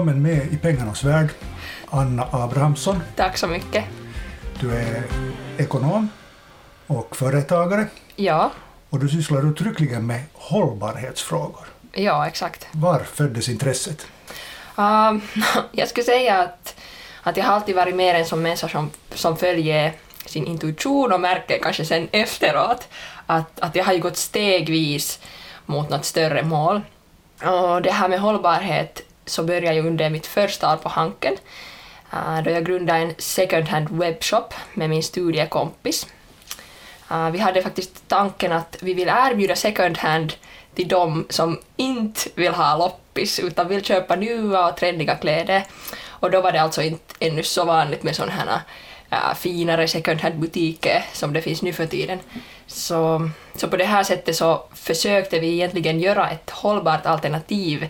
välkommen med i pengarnas värld, Anna Abrahamsson. Tack så mycket. Du är ekonom och företagare Ja, och du sysslar uttryckligen med hållbarhetsfrågor. ja exakt. Var föddes intresset? Um, jag skulle säga att, att jag har alltid varit mer en sån människa som, som följer sin intuition och märker kanske sen efteråt att, att jag har ju gått stegvis mot något större mål. Och det här med hållbarhet så började jag under mitt första år på Hanken eh, då jag grundade en second hand webbshop med min studiekompis. Eh, vi hade faktiskt tanken att vi vill erbjuda second hand till de som inte vill ha loppis utan vill köpa nya och trendiga kläder. Och då var det alltså inte ännu så vanligt med sådana här eh, finare second hand butiker som det finns nu för tiden. Så, så på det här sättet så försökte vi egentligen göra ett hållbart alternativ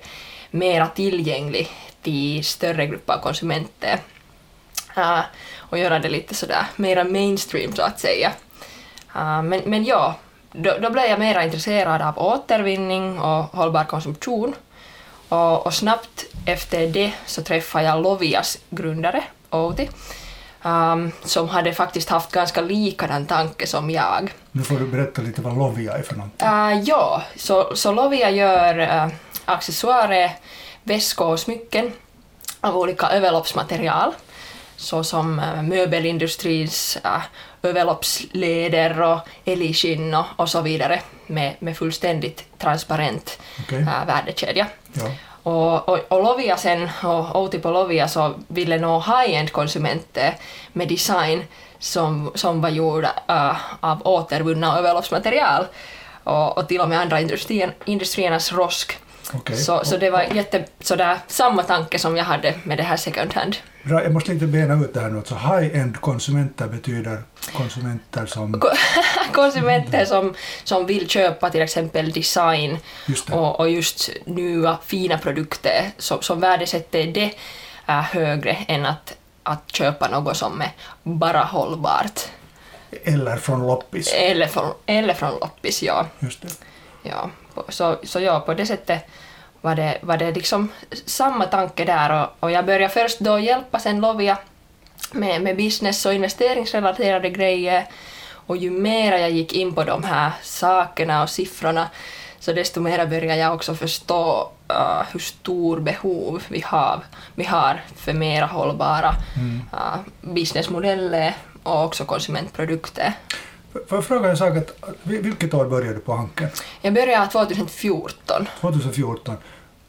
mera tillgänglig till större grupper av konsumenter. Uh, och göra det lite sådär mera mainstream så att säga. Uh, men, men ja, då, då blev jag mera intresserad av återvinning och hållbar konsumtion. Och, och snabbt efter det så träffade jag Lovias grundare, Outi, um, som hade faktiskt haft ganska likadan tanke som jag. Nu får du berätta lite vad Lovia är för någonting. Uh, ja, så, så Lovia gör uh, accessoarer, väskor och smycken av olika överloppsmaterial såsom uh, möbelindustrins uh, överloppsleder och älgskinn och, och så vidare med, med fullständigt transparent Okej. uh, värdekedja. Ja. Och, och, och Lovia sen, och Outi på Lovia så ville nå high-end konsumenter med design som, som var gjord uh, av återvunna överloppsmaterial och, och till och med andra industrien, industriernas rosk. Okej. Så, så det var jätte, sådär, samma tanke som jag hade med det här second hand. Jag måste lite bena ut det här nu. Så high-end konsumenter betyder konsumenter som... Ko- Konsumenter som, som vill köpa till exempel design Just och, och just nya fina produkter som, som värdesätter det är högre än att, att köpa något som är bara hållbart. Eller från loppis. Eller från, eller från loppis, ja. Just det. ja. Så, så ja, på det sättet var det, var det liksom samma tanke där? Och, och jag började först då hjälpa sen Lovia med, med business och investeringsrelaterade grejer. Och ju mer jag gick in på de här sakerna och siffrorna så desto mer började jag också förstå uh, hur stor behov vi har, vi har för mera hållbara uh, businessmodeller och också konsumentprodukter. Får jag fråga en sak? Att, vilket år började du på Hanken? Jag började 2014. 2014.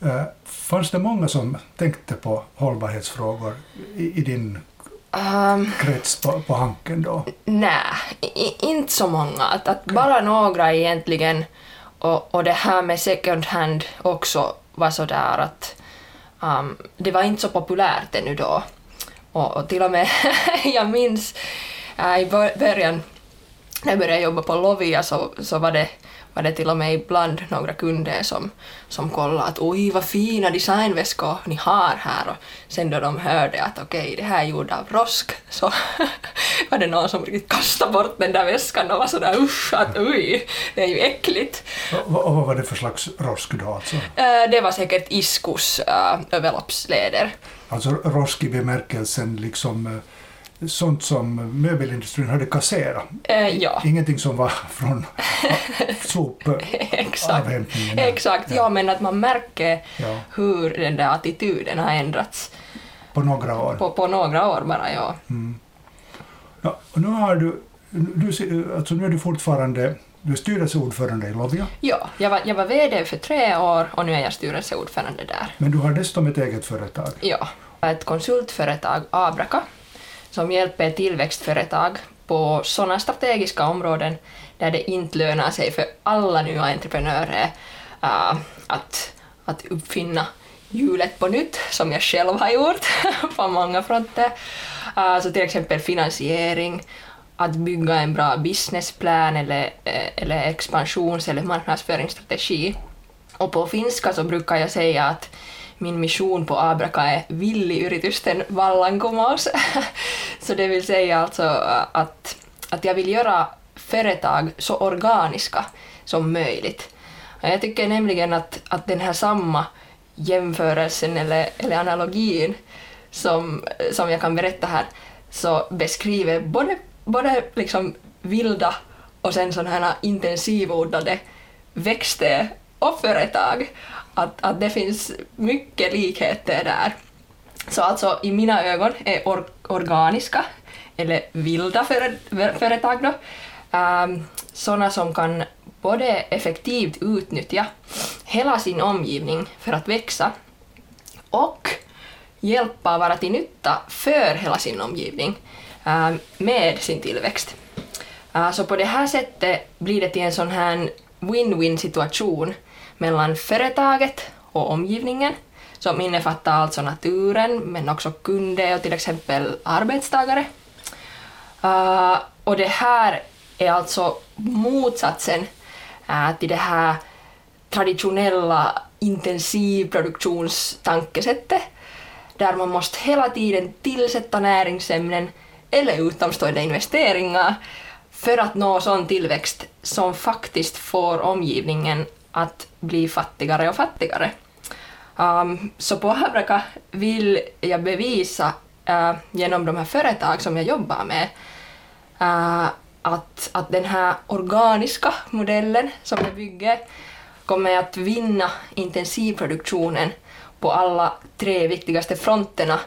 Eh, fanns det många som tänkte på hållbarhetsfrågor i, i din Um, krets på, på Hanken då? Nej, inte så många. Att, att bara några egentligen. Och, och det här med second hand också var sådär att um, det var inte så populärt ännu då. Och, och till och med, jag minns äh, i bör- början när jag började jobba på Lovia så, så var, det, var det till och med ibland några kunder som, som kollade att oj vad fina designväskor ni har här och sen då de hörde att okej det här är gjort av rosk så var det någon som riktigt kastade bort den där väskan och var sådär usch att oj det är ju äckligt. Och, och vad var det för slags rosk då alltså? Äh, det var säkert Iskus äh, överloppsleder. Alltså rosk i bemärkelsen liksom eh, sånt som möbelindustrin hade kasserat. Äh, ja. Ingenting som var från sopavhämtningen. Exakt, ja. men att man märker Ja. hur den där attityden har ändrats På några år. på, på några år bara, ja. Ja, och nu har du, du, alltså nu är du fortfarande du är styrelseordförande i Lovia, Ja, jag var, jag var VD för tre år och nu är jag styrelseordförande där. men du har dessutom ett eget företag. Ja, ett konsultföretag, Abraka, som hjälper tillväxtföretag på sådana strategiska områden där det inte lönar sig för alla nya entreprenörer äh, att, att uppfinna hjulet på nytt, som jag själv har gjort på många fronter. Äh, så till exempel finansiering, att bygga en bra businessplan eller, äh, eller expansions eller marknadsföringsstrategi. Och på finska så brukar jag säga att min mission på Abraka är villiyritysten vallankumous. så det vill säga alltså äh, att, att jag vill göra företag så organiska som möjligt. Och Jag tycker nämligen att, att den här samma jämförelsen eller, eller analogin som, som jag kan berätta här så beskriver både, både liksom vilda och sen sådana här intensivodlade växter och företag. Att, att det finns mycket likheter där. Så alltså i mina ögon är or organiska, eller vilda före, företag då, ähm, um, sådana som kan både effektivt utnyttja hela sin omgivning för att växa och hjälpa vara till nytta för hela sin omgivning um, med sin tillväxt. Uh, så på det här sättet blir det till en sån här win-win situation mellan företaget och omgivningen som innefattar alltså naturen men också kunder och till exempel arbetstagare. Uh, och det här är alltså motsatsen uh, till det här traditionella intensivproduktionstankesättet där man måste hela tiden tillsätta näringsämnen eller utomstående investeringar för att nå sån tillväxt som faktiskt får omgivningen att bli fattigare och fattigare. Um, så på Havraka vill jag bevisa uh, genom de här företag som jag jobbar med uh, att, att den här organiska modellen som jag bygger kommer att vinna intensivproduktionen på alla tre viktigaste fronterna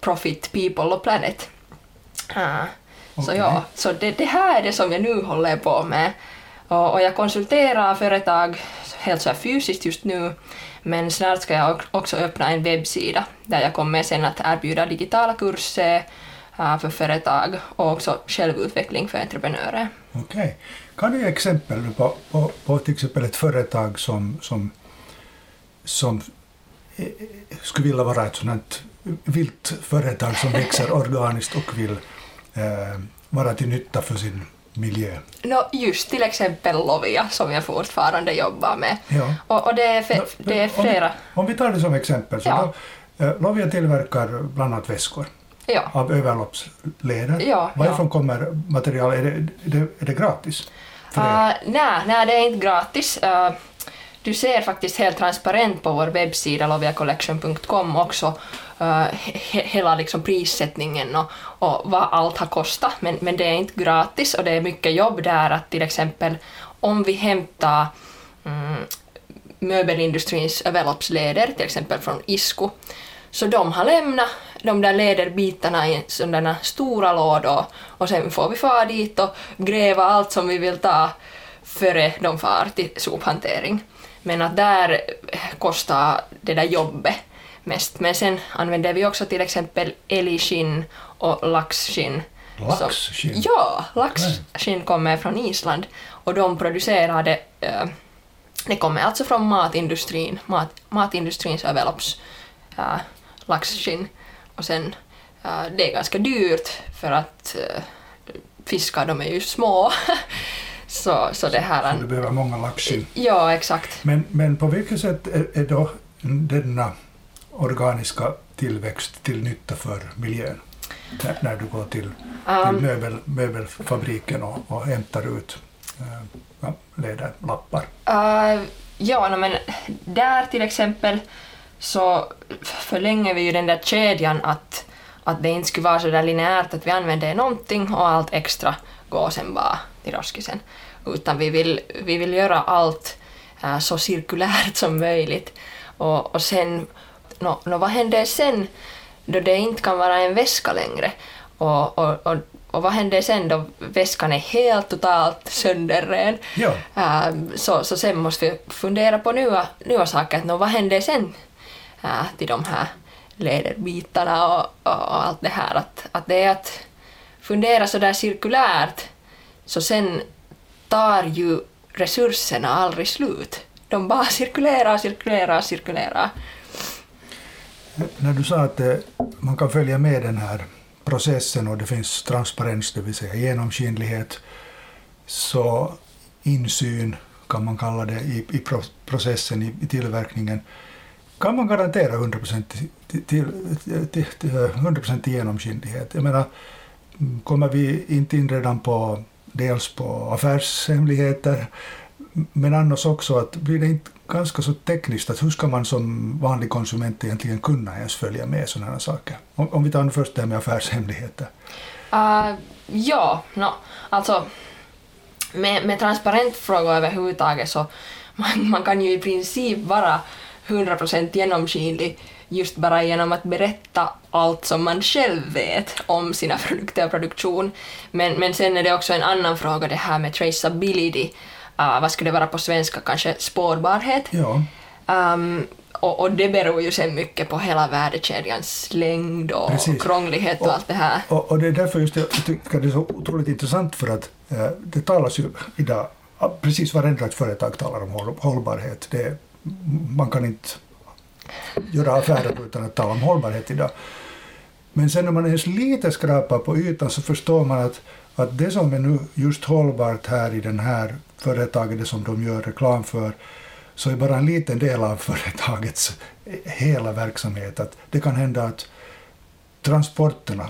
Profit, People och Planet. Uh, okay. Så ja, så det, det, här är det som jag nu håller på med. Och, och jag konsulterar företag helt så fysiskt just nu men snart ska jag också öppna en webbsida där jag kommer sen att erbjuda digitala kurser äh, för företag och också självutveckling för entreprenörer. Okej. Okay. Kan du ge exempel på, på, på till exempel ett företag som, som, som eh, skulle vilja vara ett sådant vilt företag som växer organiskt och vill eh, vara till nytta för sin miljö? No, just till exempel Lovia som jag fortfarande jobbar med. Ja. Och, och det, är fe, det är flera... Om, om, vi tar det som exempel, så ja. då, eh, Lovia tillverkar bland annat väskor ja. av överloppsleder. Ja, Varifrån ja. kommer materialet? Är det, är det, är det gratis? Uh, nej, nej, det är inte gratis. Uh, du ser faktiskt helt transparent på vår webbsida loviacollection.com också uh, he, hela liksom prissättningen och, och vad allt har kostat, men, men det är inte gratis och det är mycket jobb där att till exempel om vi hämtar mm, möbelindustrins överloppsleder, till exempel från Isku, så de har lämnat de där lederbitarna i sådana stora lådor och sen får vi fara dit och gräva allt som vi vill ta före de far till sophantering. Men att där kostar det där jobbet mest. Men sen använder vi också till exempel älgskinn och laxskinn. Laxskinn? Ja, laxskinn kommer från Island och de producerar det, äh, det kommer alltså från matindustrin, mat, matindustrins överlopps äh, laxskinn. Och sen, äh, det är ganska dyrt för att äh, fiskar de är ju små. så, så det här... Så du behöver många laxskinn? Ja, exakt. Men, men på vilket sätt är, är då denna organiska tillväxt till nytta för miljön? När, när du går till, till um, möbel, möbelfabriken och, och hämtar ut äh, läderlappar? Uh, ja, no, men där till exempel så förlänger vi ju den där kedjan att, att det inte skulle vara så där linjärt att vi använder någonting och allt extra går sen bara till roskisen. Utan vi vill, vi vill göra allt äh, så cirkulärt som möjligt. Och, och sen, no, no, vad händer sen då det inte kan vara en väska längre? Och, och, och, och vad händer sen då väskan är helt totalt sönderren? Ja. Äh, så, så sen måste vi fundera på nya, nya saker. No, vad händer sen äh, till de här lederbitarna och, och, och, allt det här? Att, att det är att fundera så där cirkulärt så sen tar ju resurserna aldrig slut. De bara cirkulerar, cirkulerar, cirkulerar. När du sa att eh, man kan följa med den här processen och det finns transparens, det vill säga genomskinlighet, så insyn kan man kalla det i, i processen, i, i tillverkningen. Kan man garantera 100% till, till, till, till eh, 100% genomskinlighet? Jag menar, kommer vi inte in redan på dels på affärshemligheter Men annars också att blir det inte ganska så tekniskt att hur ska man som vanlig konsument egentligen kunna ens följa med sådana här saker? Om, om vi tar nu först det här med affärshemligheter. Uh, ja, no, alltså med, med transparentfrågor överhuvudtaget så man, man kan ju i princip vara 100% genomskinlig just bara genom att berätta allt som man själv vet om sina produkter och produktion. Men, men sen är det också en annan fråga det här med traceability. Uh, vad skulle det vara på svenska? Kanske spårbarhet? Ja. Um, och, och, det beror ju sen mycket på hela värdekedjans längd och Precis. krånglighet och, och, allt det här. Och, och, det är därför just jag tycker det är så otroligt intressant för att eh, det talas ju idag, precis varenda företag talar om hållbarhet. Det, man kan inte göra affärer utan att tala om hållbarhet idag. Men sen när man ens lite skrapar på ytan så förstår man att, att det som är nu just hållbart här i den här företaget, det som de gör reklam för, så är bara en liten del av företagets hela verksamhet. Att det kan hända att transporterna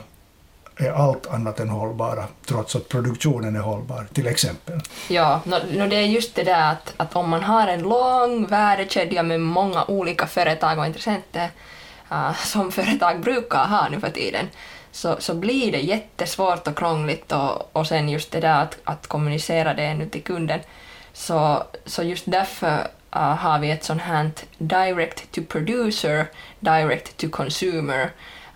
är allt annat än hållbara, trots att produktionen är hållbar, till exempel. Ja, no, no det är just det där att, att om man har en lång värdekedja med många olika företag och intressenter, uh, som företag brukar ha nu för tiden, så, så blir det jättesvårt och krångligt och, och sen just det där att, att kommunicera det nu till kunden. Så, så just därför uh, har vi ett sånt här direct to producer, direct to consumer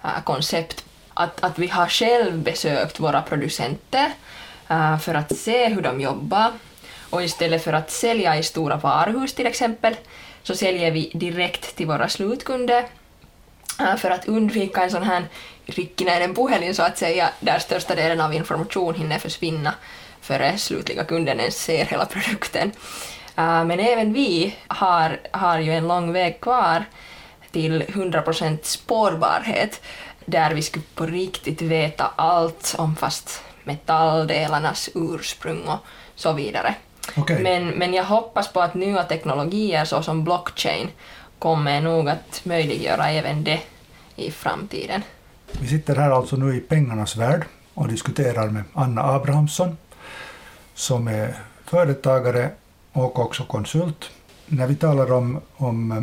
uh, koncept att, att vi har själv besökt våra producenter uh, för att se hur de jobbar och istället för att sälja i stora varuhus till exempel så säljer vi direkt till våra slutkunder uh, för att undvika en sån här rikkinäinen puhelin så att säga där största delen av information hinner försvinna före slutliga kunden ens ser hela produkten. Uh, men även vi har, har ju en lång väg kvar till 100% spårbarhet där vi skulle på riktigt veta allt om fast metalldelarnas ursprung och så vidare. Okay. Men, men jag hoppas på att nya teknologier såsom blockchain kommer nog att möjliggöra även det i framtiden. Vi sitter här alltså nu i pengarnas värld och diskuterar med Anna Abrahamsson som är företagare och också konsult. När vi talar om, om eh,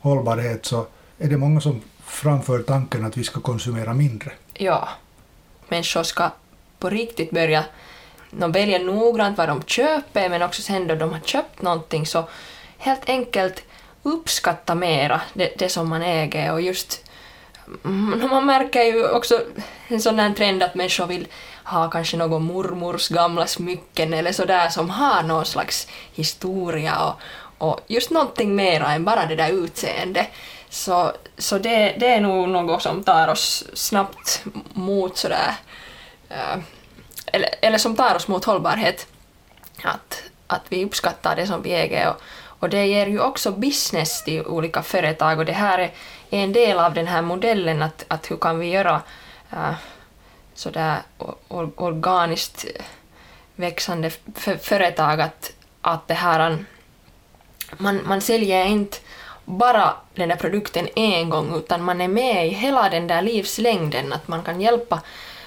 hållbarhet så är det många som framför tanken att vi ska konsumera mindre. Ja. Människor ska på riktigt börja de väljer noggrant vad de köper men också sen då de har köpt någonting så helt enkelt uppskatta mera det, det som man äger och just mm, man märker ju också en sån här trend att människor vill har kanske någon mormors gamla smycken eller sådär som har någon slags historia och, och just någonting mera än bara det där utseendet. Så, så det, det är nog något som tar oss snabbt mot sådär, äh, eller, eller som tar oss mot hållbarhet. Att, att vi uppskattar det som vi äger och, och det ger ju också business till olika företag och det här är en del av den här modellen att, att hur kan vi göra äh, sådär or, organiskt växande företag att, att det här man, man säljer inte bara den där produkten en gång utan man är med i hela den där livslängden, att man kan hjälpa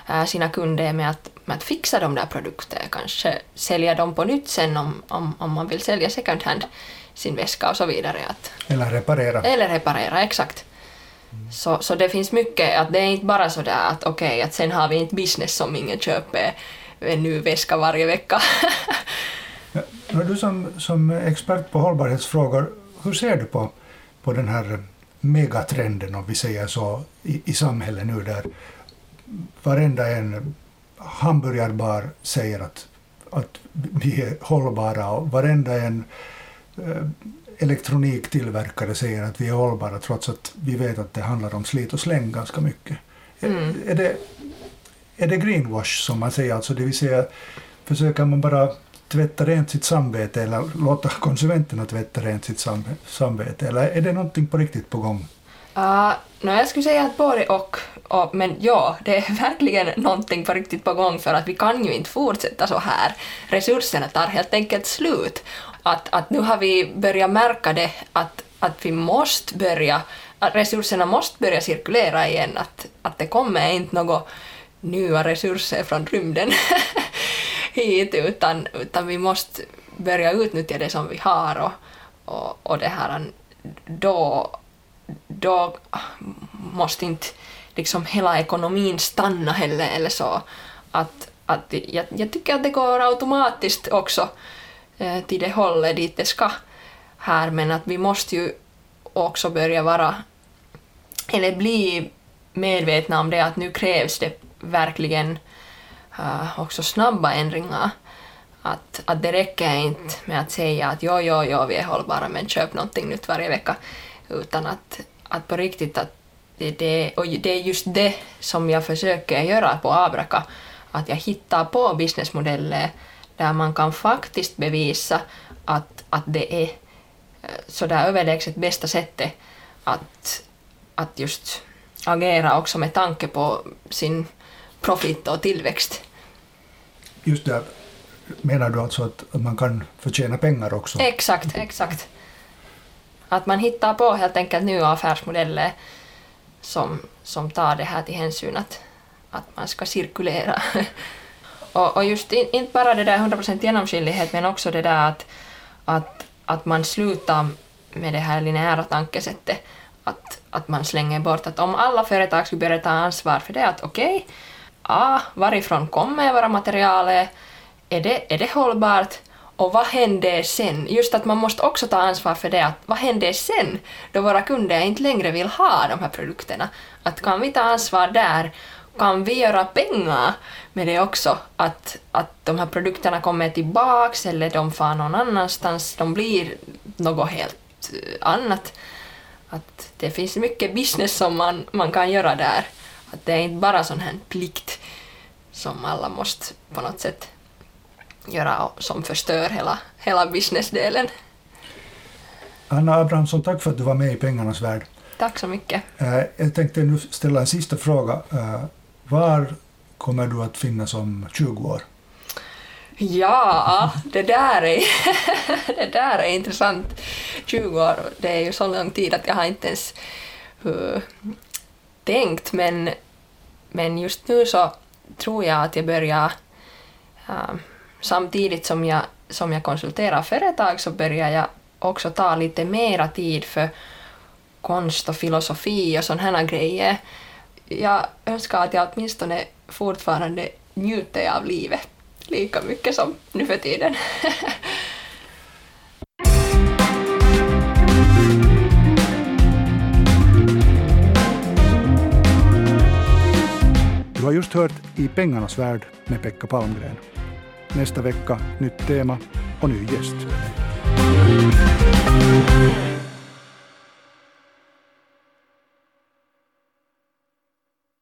äh, sina kunder med att, med att fixa de där produkterna, kanske sälja dem på nytt sen om, om, om man vill sälja second hand sin väska och så vidare. Att, eller reparera. Eller reparera, exakt. Så, så det finns mycket, att det är inte bara sådär att okej, okay, att sen har vi inte business som ingen köper en ny väska varje vecka. ja, du som, som expert på hållbarhetsfrågor, hur ser du på på den här megatrenden, om vi säger så, i, i samhället nu där varenda en hamburgarbar säger att, att vi är hållbara och varenda en eh, elektroniktillverkare säger att vi är hållbara trots att vi vet att det handlar om slit och släng ganska mycket. Mm. Är, det, är det greenwash som man säger, alltså det vill säga försöker man bara tvätta rent sitt samvete eller låta konsumenterna tvätta rent sitt sam samvete? Eller är det någonting på riktigt på gång? Uh, no, jag skulle säga att både och, och, men ja, det är verkligen någonting på riktigt på gång för att vi kan ju inte fortsätta så här. Resurserna tar helt enkelt slut. Att, att nu har vi börjat märka det att, att vi måste börja, att resurserna måste börja cirkulera igen, att, att det kommer inte några nya resurser från rymden. hit utan, utan vi måste börja utnyttja det som vi har och, och, och det här, då, då måste inte liksom hela ekonomin stanna heller eller så. Att, att jag, jag tycker att det går automatiskt också eh, till det hållet dit det ska här, men att vi måste ju också börja vara, eller bli medvetna om det att nu krävs det verkligen uh, också snabba ändringar. Att, att det räcker inte med att säga att jo, jo, jo, vi är hållbara men köp någonting nytt varje vecka. Utan att, att på riktigt att det, och det är just det som jag försöker göra på Abraka. Att jag hittar på businessmodeller där man kan faktiskt bevisa att, att det är eh, så där överlägset bästa sättet att, att just agera också med tanke på sin profit och tillväxt. Just det, menar du alltså att man kan förtjäna pengar också? Exakt, exakt. Att man hittar på helt enkelt nya affärsmodeller som, som tar det här till hänsyn att, att man ska cirkulera. och, och just in, inte bara det där 100% genomskinlighet men också det där att, att, att man slutar med det här linjära tankesättet att, att man slänger bort att om alla företag skulle börja ta ansvar för det att okej, okay, ah, varifrån kommer våra material? Är det, är det hållbart? Och vad händer sen? Just att man måste också ta ansvar för det, att vad händer sen då våra kunder inte längre vill ha de här produkterna? Att kan vi ta ansvar där? Kan vi göra pengar med det också? Att, att de här produkterna kommer tillbaks eller de far någon annanstans, de blir något helt eh, annat. Att det finns mycket business som man, man kan göra där. Att det är inte bara sån här plikt som alla måste på något sätt göra som förstör hela, hela businessdelen. Anna Abrahamsson, tack för att du var med i Pengarnas värld. Tack så mycket. Eh, jag tänkte nu ställa en sista fråga. Eh, var kommer du att finnas om 20 år? Ja, det där är, det där är intressant. 20 år, det är ju så lång tid att jag har inte ens uh, tänkt, men, men just nu så tror jag att jag börjar uh, samtidigt som jag, som jag konsulterar företag så börjar jag också ta lite mera tid för konst och filosofi och sådana grejer. Jag önskar att jag åtminstone fortfarande njuter av livet lika mycket som nu för tiden. Du har just hört I pengarnas värld med Pekka Palmgren. Nästa vecka, nytt tema och ny gäst.